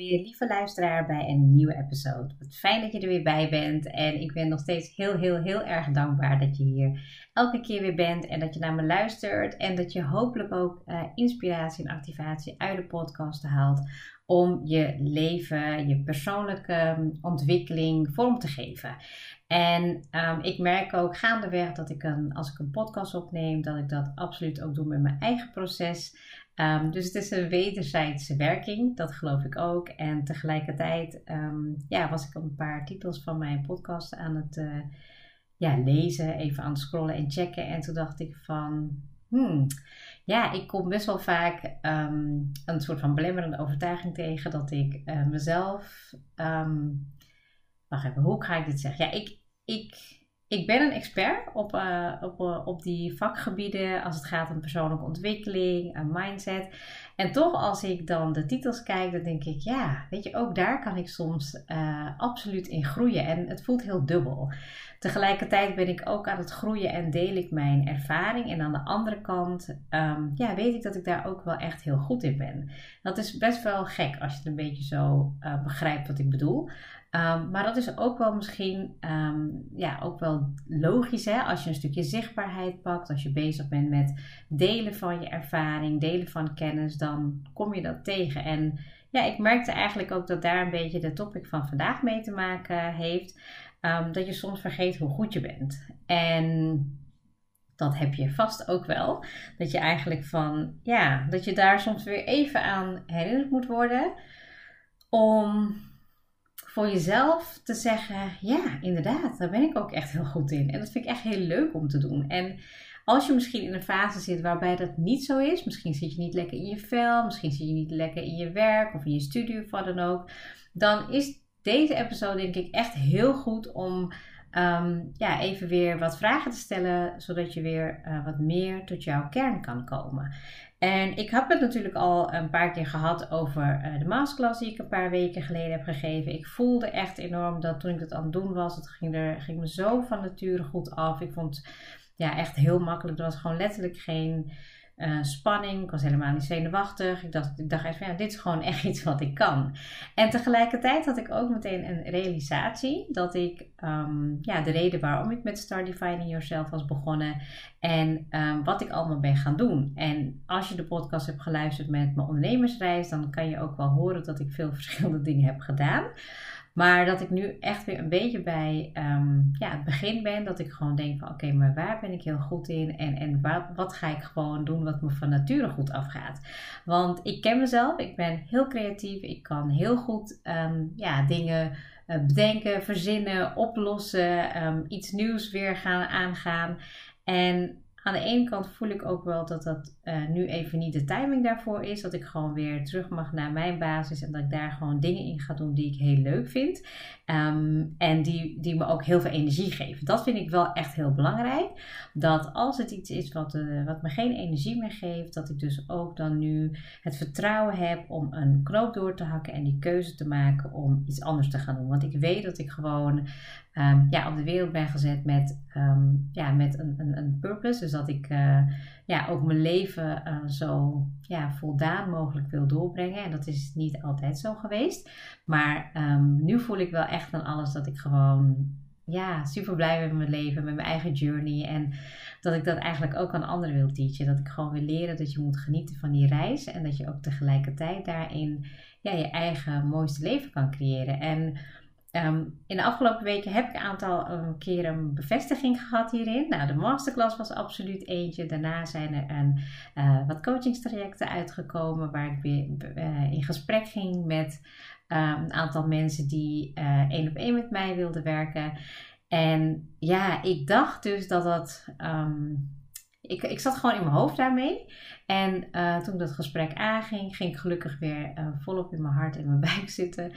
Weer, lieve luisteraar, bij een nieuwe episode. Fijn dat je er weer bij bent. En ik ben nog steeds heel, heel, heel erg dankbaar dat je hier elke keer weer bent. En dat je naar me luistert. En dat je hopelijk ook uh, inspiratie en activatie uit de podcast haalt. Om je leven, je persoonlijke um, ontwikkeling vorm te geven. En um, ik merk ook gaandeweg dat ik een, als ik een podcast opneem, dat ik dat absoluut ook doe met mijn eigen proces. Um, dus het is een wederzijdse werking, dat geloof ik ook. En tegelijkertijd um, ja, was ik een paar titels van mijn podcast aan het uh, ja, lezen, even aan het scrollen en checken. En toen dacht ik van, hmm, ja, ik kom best wel vaak um, een soort van belemmerende overtuiging tegen dat ik uh, mezelf. wacht even, hoe ga ik dit zeggen? Ja, ik. ik ik ben een expert op, uh, op, uh, op die vakgebieden als het gaat om persoonlijke ontwikkeling, en mindset. En toch als ik dan de titels kijk, dan denk ik, ja, weet je, ook daar kan ik soms absoluut in groeien. En het voelt heel dubbel. Tegelijkertijd ben ik ook aan het groeien en deel ik mijn ervaring. En aan de andere kant, um, ja, weet ik dat ik daar ook wel echt heel goed in ben. Dat is best wel gek als je het een beetje zo begrijpt wat ik bedoel. Um, maar dat is ook wel misschien um, ja, ook wel logisch hè? als je een stukje zichtbaarheid pakt, als je bezig bent met delen van je ervaring, delen van kennis, dan kom je dat tegen. En ja, ik merkte eigenlijk ook dat daar een beetje de topic van vandaag mee te maken heeft. Um, dat je soms vergeet hoe goed je bent. En dat heb je vast ook wel. Dat je eigenlijk van, ja, dat je daar soms weer even aan herinnerd moet worden. Om voor jezelf te zeggen: ja, inderdaad, daar ben ik ook echt heel goed in. En dat vind ik echt heel leuk om te doen. En als je misschien in een fase zit waarbij dat niet zo is, misschien zit je niet lekker in je vel, misschien zit je niet lekker in je werk of in je studie of wat dan ook, dan is deze episode denk ik echt heel goed om um, ja, even weer wat vragen te stellen, zodat je weer uh, wat meer tot jouw kern kan komen. En ik heb het natuurlijk al een paar keer gehad over uh, de masterclass die ik een paar weken geleden heb gegeven. Ik voelde echt enorm dat toen ik het aan het doen was, het ging, er, ging me zo van nature goed af. Ik vond ja, echt heel makkelijk. Er was gewoon letterlijk geen uh, spanning. Ik was helemaal niet zenuwachtig. Ik dacht, ik dacht van ja, dit is gewoon echt iets wat ik kan. En tegelijkertijd had ik ook meteen een realisatie dat ik um, ja, de reden waarom ik met Start Defining Yourself was begonnen en um, wat ik allemaal ben gaan doen. En als je de podcast hebt geluisterd met mijn ondernemersreis, dan kan je ook wel horen dat ik veel verschillende dingen heb gedaan. Maar dat ik nu echt weer een beetje bij um, ja, het begin ben. Dat ik gewoon denk van oké, maar waar ben ik heel goed in? En, en wat, wat ga ik gewoon doen wat me van nature goed afgaat? Want ik ken mezelf. Ik ben heel creatief. Ik kan heel goed um, ja, dingen uh, bedenken, verzinnen, oplossen. Um, iets nieuws weer gaan aangaan. En aan de ene kant voel ik ook wel dat dat uh, nu even niet de timing daarvoor is. Dat ik gewoon weer terug mag naar mijn basis en dat ik daar gewoon dingen in ga doen die ik heel leuk vind. Um, en die, die me ook heel veel energie geven. Dat vind ik wel echt heel belangrijk. Dat als het iets is wat, uh, wat me geen energie meer geeft, dat ik dus ook dan nu het vertrouwen heb om een knoop door te hakken en die keuze te maken om iets anders te gaan doen. Want ik weet dat ik gewoon um, ja, op de wereld ben gezet met, um, ja, met een, een, een purpose. Dus dat ik uh, ja, ook mijn leven uh, zo ja, voldaan mogelijk wil doorbrengen. En dat is niet altijd zo geweest. Maar um, nu voel ik wel echt aan alles dat ik gewoon ja, super blij ben met mijn leven, met mijn eigen journey. En dat ik dat eigenlijk ook aan anderen wil teachen. Dat ik gewoon wil leren dat je moet genieten van die reis. En dat je ook tegelijkertijd daarin ja, je eigen mooiste leven kan creëren. En Ehm, in de afgelopen weken heb ik een aantal um, keren een bevestiging gehad hierin. Nou, de masterclass was absoluut eentje. Daarna zijn er een, uh, wat coachingstrajecten uitgekomen waar ik weer uh, in gesprek ging met um, een aantal mensen die één op één met mij wilden werken. En ja, ik dacht dus dat dat. Ik, ik zat gewoon in mijn hoofd daarmee. En uh, toen dat gesprek aanging, ging ik gelukkig weer uh, volop in mijn hart en mijn buik zitten.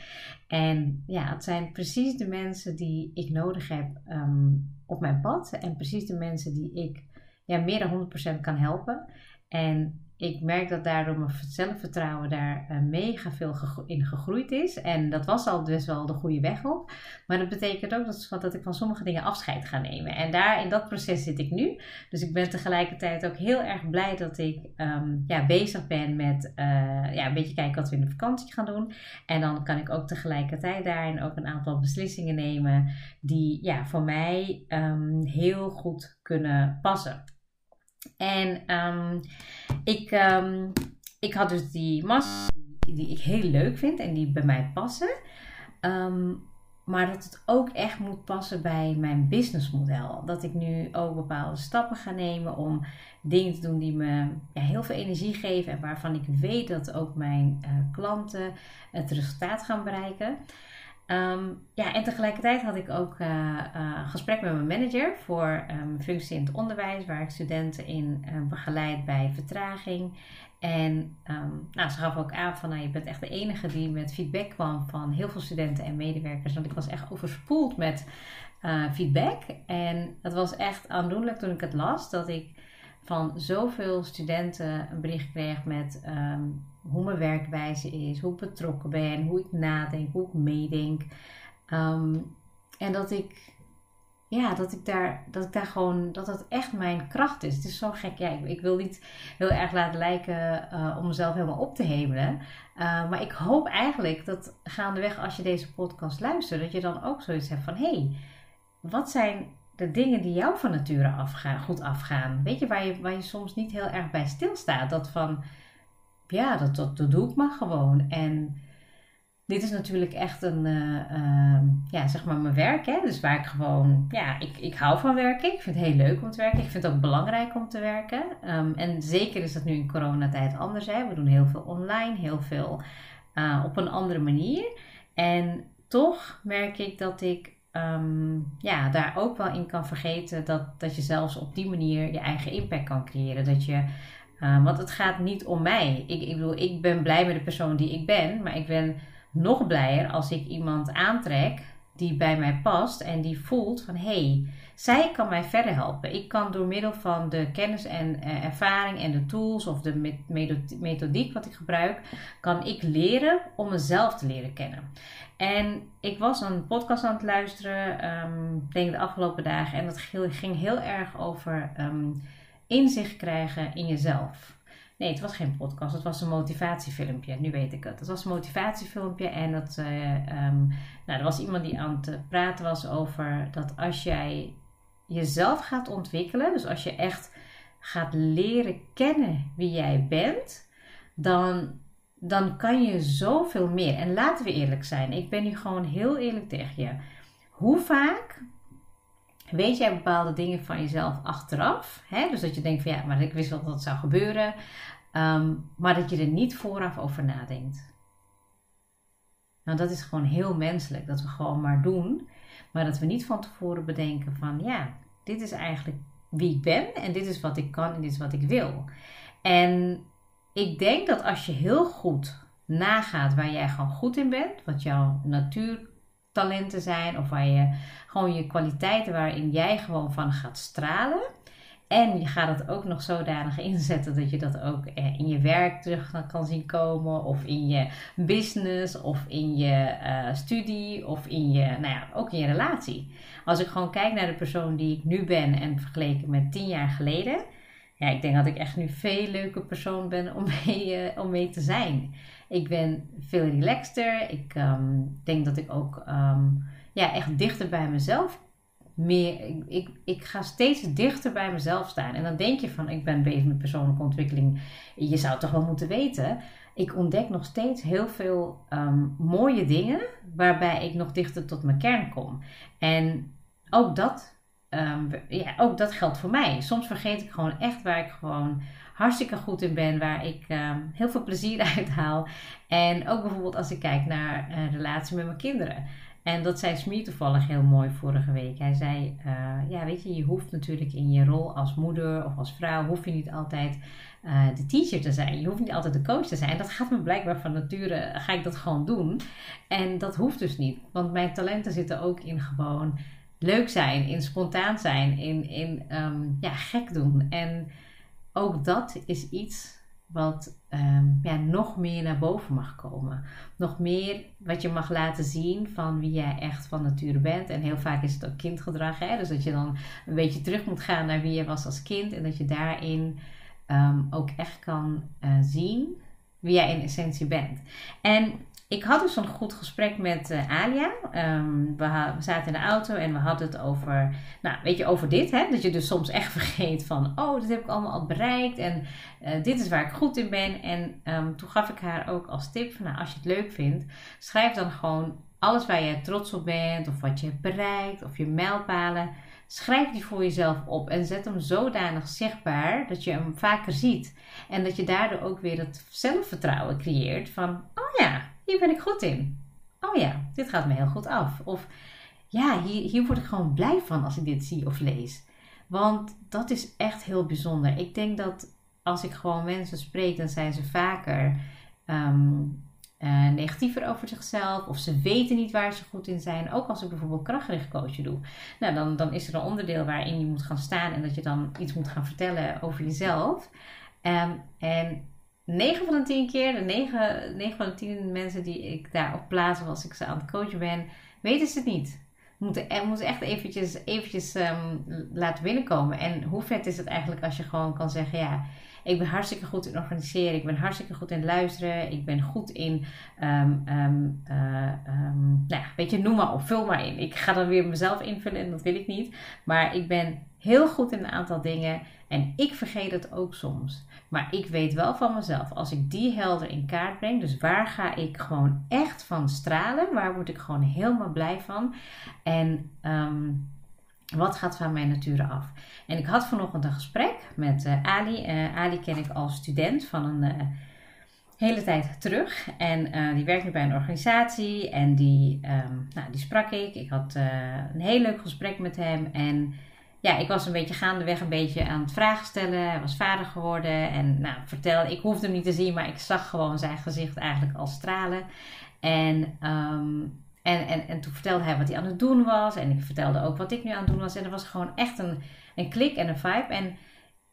En ja, het zijn precies de mensen die ik nodig heb um, op mijn pad. En precies de mensen die ik ja, meer dan 100% kan helpen. En ik merk dat daardoor mijn zelfvertrouwen daar uh, mega veel in gegroeid is. En dat was al dus wel de goede weg op. Maar dat betekent ook dat, dat ik van sommige dingen afscheid ga nemen. En daar in dat proces zit ik nu. Dus ik ben tegelijkertijd ook heel erg blij dat ik um, ja, bezig ben met uh, ja, een beetje kijken wat we in de vakantie gaan doen. En dan kan ik ook tegelijkertijd daarin ook een aantal beslissingen nemen die ja, voor mij um, heel goed kunnen passen. En um, ik, um, ik had dus die mas die ik heel leuk vind en die bij mij passen. Um, maar dat het ook echt moet passen bij mijn businessmodel. Dat ik nu ook bepaalde stappen ga nemen om dingen te doen die me ja, heel veel energie geven. En waarvan ik weet dat ook mijn uh, klanten het resultaat gaan bereiken. Um, ja, en tegelijkertijd had ik ook uh, uh, gesprek met mijn manager voor um, functie in het onderwijs, waar ik studenten in uh, begeleid bij vertraging. En nou, ze gaf ook aan van, nou, je bent echt de enige die met feedback kwam van heel veel studenten en medewerkers. Want ik was echt overspoeld met feedback. En het was echt aandoenlijk toen ik het las, dat ik van zoveel studenten een bericht kreeg met hoe mijn werkwijze is, hoe ik betrokken ben, hoe ik nadenk, hoe ik meedenk. Um, en dat ik, ja, dat ik daar, dat ik daar gewoon, dat dat echt mijn kracht is. Het is zo gek. Ja, ik, wil niet heel erg laten lijken uh, om mezelf helemaal op te hemelen. Uh, maar ik hoop eigenlijk dat gaandeweg als je deze podcast luistert, dat je dan ook zoiets hebt van, hé, hey, wat zijn de dingen die jou van nature afgaan, goed afgaan? Weet je, waar je, waar je soms niet heel erg bij stilstaat. Dat van ja, dat, dat, doe ik maar gewoon. En dit is natuurlijk echt een, uh, ja, zeg maar mijn werk. Hè? Dus waar ik gewoon, ja, ik, ik hou van werken. Ik vind het heel leuk om te werken. Ik vind het ook belangrijk om te werken. Um, en zeker is dat nu in coronatijd anders. Hè? We doen heel veel online, heel veel uh, op een andere manier. En toch merk ik dat ik um, ja, daar ook wel in kan vergeten dat, dat je zelfs op die manier je eigen impact kan creëren. Dat je uh, want het gaat niet om mij. Ik, ik bedoel, ik ben blij met de persoon die ik ben, maar ik ben nog blijer als ik iemand aantrek die bij mij past en die voelt van hé, hey, zij kan mij verder helpen. Ik kan door middel van de kennis en uh, ervaring en de tools of de methodiek wat ik gebruik, kan ik leren om mezelf te leren kennen. En ik was een podcast aan het luisteren, um, denk de afgelopen dagen, en dat ging heel erg over. Um, inzicht krijgen in jezelf. Nee, het was geen podcast, het was een motivatiefilmpje. Nu weet ik het. Het was een motivatiefilmpje en dat, uh, um, nou, er was iemand die aan het praten was over dat als jij jezelf gaat ontwikkelen, dus als je echt gaat leren kennen wie jij bent, dan, dan kan je zoveel meer. En laten we eerlijk zijn, ik ben nu gewoon heel eerlijk tegen je. Hoe vaak weet jij bepaalde dingen van jezelf achteraf. Hè? Dus dat je denkt van ja, maar ik wist wel dat het zou gebeuren. Um, maar dat je er niet vooraf over nadenkt. Nou, dat is gewoon heel menselijk. Dat we gewoon maar doen. Maar dat we niet van tevoren bedenken van ja, dit is eigenlijk wie ik ben. En dit is wat ik kan en dit is wat ik wil. En ik denk dat als je heel goed nagaat waar jij gewoon goed in bent. Wat jouw natuurtalenten zijn. Of waar je gewoon je kwaliteiten waarin jij gewoon van gaat stralen. En je gaat het ook nog zodanig inzetten dat je dat ook eh, in je werk terug kan zien komen. Of in je business, of in je uh, studie, of in je, nou ja, ook in je relatie. Als ik gewoon kijk naar de persoon die ik nu ben en vergeleken met tien jaar geleden. Ja, ik denk dat ik echt nu veel leuke persoon ben om mee, uh, om mee te zijn. Ik ben veel relaxter. Ik um, denk dat ik ook um, ja, echt dichter bij mezelf meer, ik, ik, ik ga steeds dichter bij mezelf staan. En dan denk je van, ik ben bezig met persoonlijke ontwikkeling. Je zou toch wel moeten weten. Ik ontdek nog steeds heel veel ehm, mooie dingen waarbij ik nog dichter tot mijn kern kom. En ook dat, um, ja, ook dat geldt voor mij. Soms vergeet ik gewoon echt waar ik gewoon hartstikke goed in ben, waar ik um, heel veel plezier uit haal. En ook bijvoorbeeld als ik kijk naar een relatie met mijn kinderen. En dat zei Smee toevallig heel mooi vorige week. Hij zei, uh, ja weet je, je hoeft natuurlijk in je rol als moeder of als vrouw, hoef je niet altijd uh, de teacher te zijn. Je hoeft niet altijd de coach te zijn. Dat gaat me blijkbaar van nature, ga ik dat gewoon doen. En dat hoeft dus niet. Want mijn talenten zitten ook in gewoon leuk zijn, in spontaan zijn, in, in um, ja, gek doen. En ook dat is iets wat um, ja, nog meer naar boven mag komen. Nog meer wat je mag laten zien van wie jij echt van nature bent. En heel vaak is het ook kindgedrag. Hè? Dus dat je dan een beetje terug moet gaan naar wie je was als kind. En dat je daarin um, ook echt kan uh, zien wie jij in essentie bent. En ik had dus een goed gesprek met uh, Alia. Um, we, zaten in de auto en we hadden het over, nou, weet je, over dit. Hè? Dat je dus soms echt vergeet van, oh, dit heb ik allemaal al bereikt en uh, dit is waar ik goed in ben. En um, toen gaf ik haar ook als tip van, nou, als je het leuk vindt, schrijf dan gewoon alles waar je trots op bent of wat je hebt bereikt of je mijlpalen. Schrijf die voor jezelf op en zet hem zodanig zichtbaar dat je hem vaker ziet. En dat je daardoor ook weer het zelfvertrouwen creëert van, oh ja, hier ben ik goed in. Oh ja, dit gaat me heel goed af. Of ja, hier, hier word ik gewoon blij van als ik dit zie of lees. Want dat is echt heel bijzonder. Ik denk dat als ik gewoon mensen spreek, dan zijn ze vaker um, uh, negatiever over zichzelf. Of ze weten niet waar ze goed in zijn. Ook als ik bijvoorbeeld krachtgericht coachen doe. Nou, dan, dan is er een onderdeel waarin je moet gaan staan en dat je dan iets moet gaan vertellen over jezelf. Um, en 9 van de 10 keer, de 9, 9 van de 10 mensen die ik daarop plaats als ik ze aan het coachen ben, weten ze het niet. Moeten, moeten echt eventjes, eventjes um, laten binnenkomen. En hoe vet is het eigenlijk als je gewoon kan zeggen: Ja, ik ben hartstikke goed in organiseren. Ik ben hartstikke goed in luisteren. Ik ben goed in, um, uh, um, nou ja, weet je, noem maar op, vul maar in. Ik ga dan weer mezelf invullen en dat wil ik niet. Maar ik ben heel goed in een aantal dingen en ik vergeet het ook soms. Maar ik weet wel van mezelf, als ik die helder in kaart breng, dus waar ga ik gewoon echt van stralen? Waar word ik gewoon helemaal blij van? En um, wat gaat van mijn nature af? En ik had vanochtend een gesprek met uh, Ali. Uh, Ali ken ik als student van een uh, hele tijd terug. En die werkt nu bij een organisatie. En die, um, nou, die sprak ik. Ik had een heel leuk gesprek met hem. En ja, ik was een beetje gaandeweg een beetje aan het vragen stellen. Hij was vader geworden. En nou, vertel, ik hoefde hem niet te zien, maar ik zag gewoon zijn gezicht eigenlijk al stralen. En um, en, en, en toen vertelde hij wat hij aan het doen was. En ik vertelde ook wat ik nu aan het doen was. En er was gewoon echt een, een klik en een vibe. En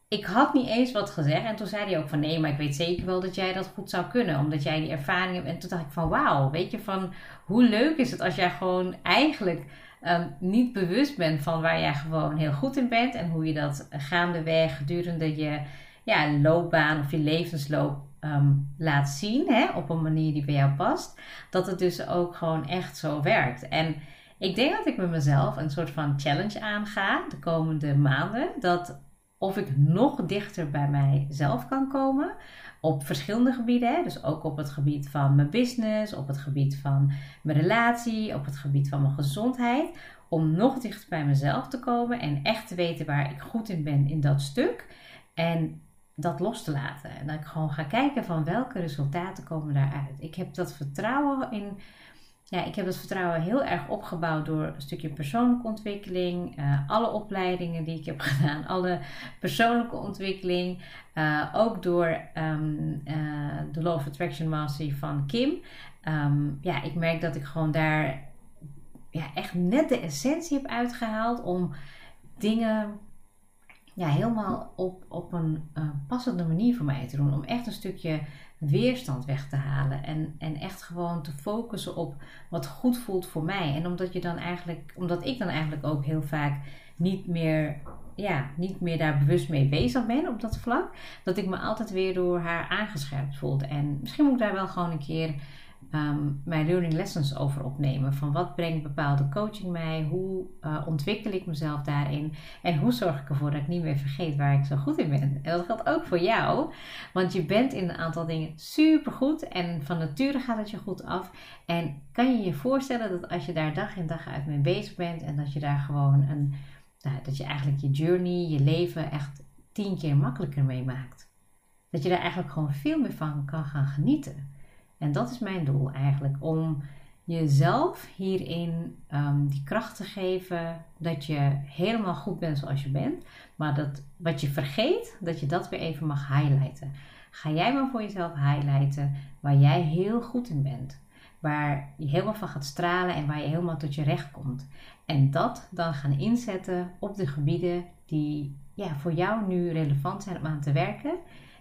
ik had niet eens wat gezegd. En toen zei hij ook van nee, maar ik weet zeker wel dat jij dat goed zou kunnen. Omdat jij die ervaring hebt. En toen dacht ik van wauw, weet je van hoe leuk is het als jij gewoon eigenlijk um, niet bewust bent van waar jij gewoon heel goed in bent. En hoe je dat gaandeweg gedurende je ja, loopbaan of je levensloop um, laat zien hè, op een manier die bij jou past, dat het dus ook gewoon echt zo werkt. En ik denk dat ik met mezelf een soort van challenge aanga de komende maanden. Dat of ik nog dichter bij mijzelf kan komen op verschillende gebieden. Hè? Dus ook op het gebied van mijn business, op het gebied van mijn relatie, op het gebied van mijn gezondheid. Om nog dichter bij mezelf te komen en echt te weten waar ik goed in ben in dat stuk. En dat los te laten. En dat ik gewoon ga kijken van welke resultaten komen daaruit. Ik heb dat vertrouwen in. Ja, ik heb dat vertrouwen heel erg opgebouwd door een stukje persoonlijke ontwikkeling, uh, alle opleidingen die ik heb gedaan, alle persoonlijke ontwikkeling, uh, ook door um, uh, de Law of Attraction Mastery van Kim. Um, ja, ik merk dat ik gewoon daar ja, echt net de essentie heb uitgehaald om dingen ja, helemaal op, op een passende manier voor mij te doen. Om echt een stukje weerstand weg te halen. En, en echt gewoon te focussen op wat goed voelt voor mij. En omdat je dan eigenlijk, omdat ik dan eigenlijk ook heel vaak niet meer, ja, niet meer daar bewust mee bezig ben op dat vlak. Dat ik me altijd weer door haar aangescherpt voelde. En misschien moet ik daar wel gewoon een keer ehm, mijn learning lessons over opnemen. Van wat brengt bepaalde coaching mij? Hoe uh, ontwikkel ik mezelf daarin? En hoe zorg ik ervoor dat ik niet meer vergeet waar ik zo goed in ben? En dat geldt ook voor jou. Want je bent in een aantal dingen super goed. En van nature gaat het je goed af. En kan je je voorstellen dat als je daar dag in dag uit mee bezig bent. En dat je daar gewoon een... Nou, dat je eigenlijk je journey, je leven echt tien keer makkelijker mee maakt. Dat je daar eigenlijk gewoon veel meer van kan gaan genieten. En dat is mijn doel eigenlijk. Om jezelf hierin um, die kracht te geven dat je helemaal goed bent zoals je bent. Maar dat wat je vergeet, dat je dat weer even mag highlighten. Ga jij maar voor jezelf highlighten waar jij heel goed in bent. Waar je helemaal van gaat stralen en waar je helemaal tot je recht komt. En dat dan gaan inzetten op de gebieden die ja, voor jou nu relevant zijn om aan te werken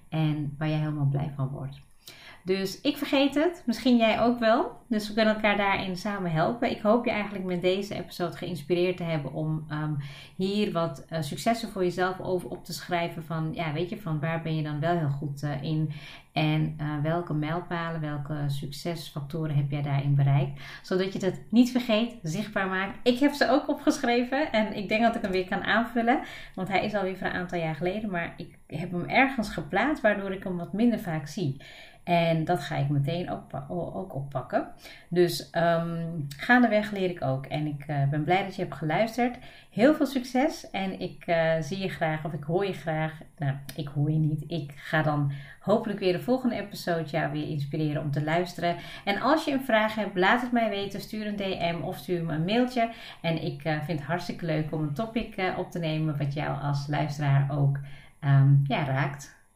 en waar jij helemaal blij van wordt. Dus ik vergeet het, misschien jij ook wel. Dus we kunnen elkaar daarin samen helpen. Ik hoop je eigenlijk met deze episode geïnspireerd te hebben om um, hier wat uh, successen voor jezelf over op te schrijven. Van ja, weet je, van waar ben je dan wel heel goed uh, in? En uh, welke mijlpalen, welke succesfactoren heb jij daarin bereikt? Zodat je het niet vergeet, zichtbaar maakt. Ik heb ze ook opgeschreven en ik denk dat ik hem weer kan aanvullen. Want hij is alweer van een aantal jaar geleden, maar ik heb hem ergens geplaatst waardoor ik hem wat minder vaak zie. En dat ga ik meteen ook, oppakken. Dus um, gaandeweg leer ik ook. En ik uh, ben blij dat je hebt geluisterd. Heel veel succes. En ik uh, zie je graag, of ik hoor je graag. Nou, ik hoor je niet. Ik ga dan hopelijk weer de volgende episode jou weer inspireren om te luisteren. En als je een vraag hebt, laat het mij weten. Stuur een DM of stuur me een mailtje. En ik uh, vind het hartstikke leuk om een topic op te nemen wat jou als luisteraar ook um, ja, raakt.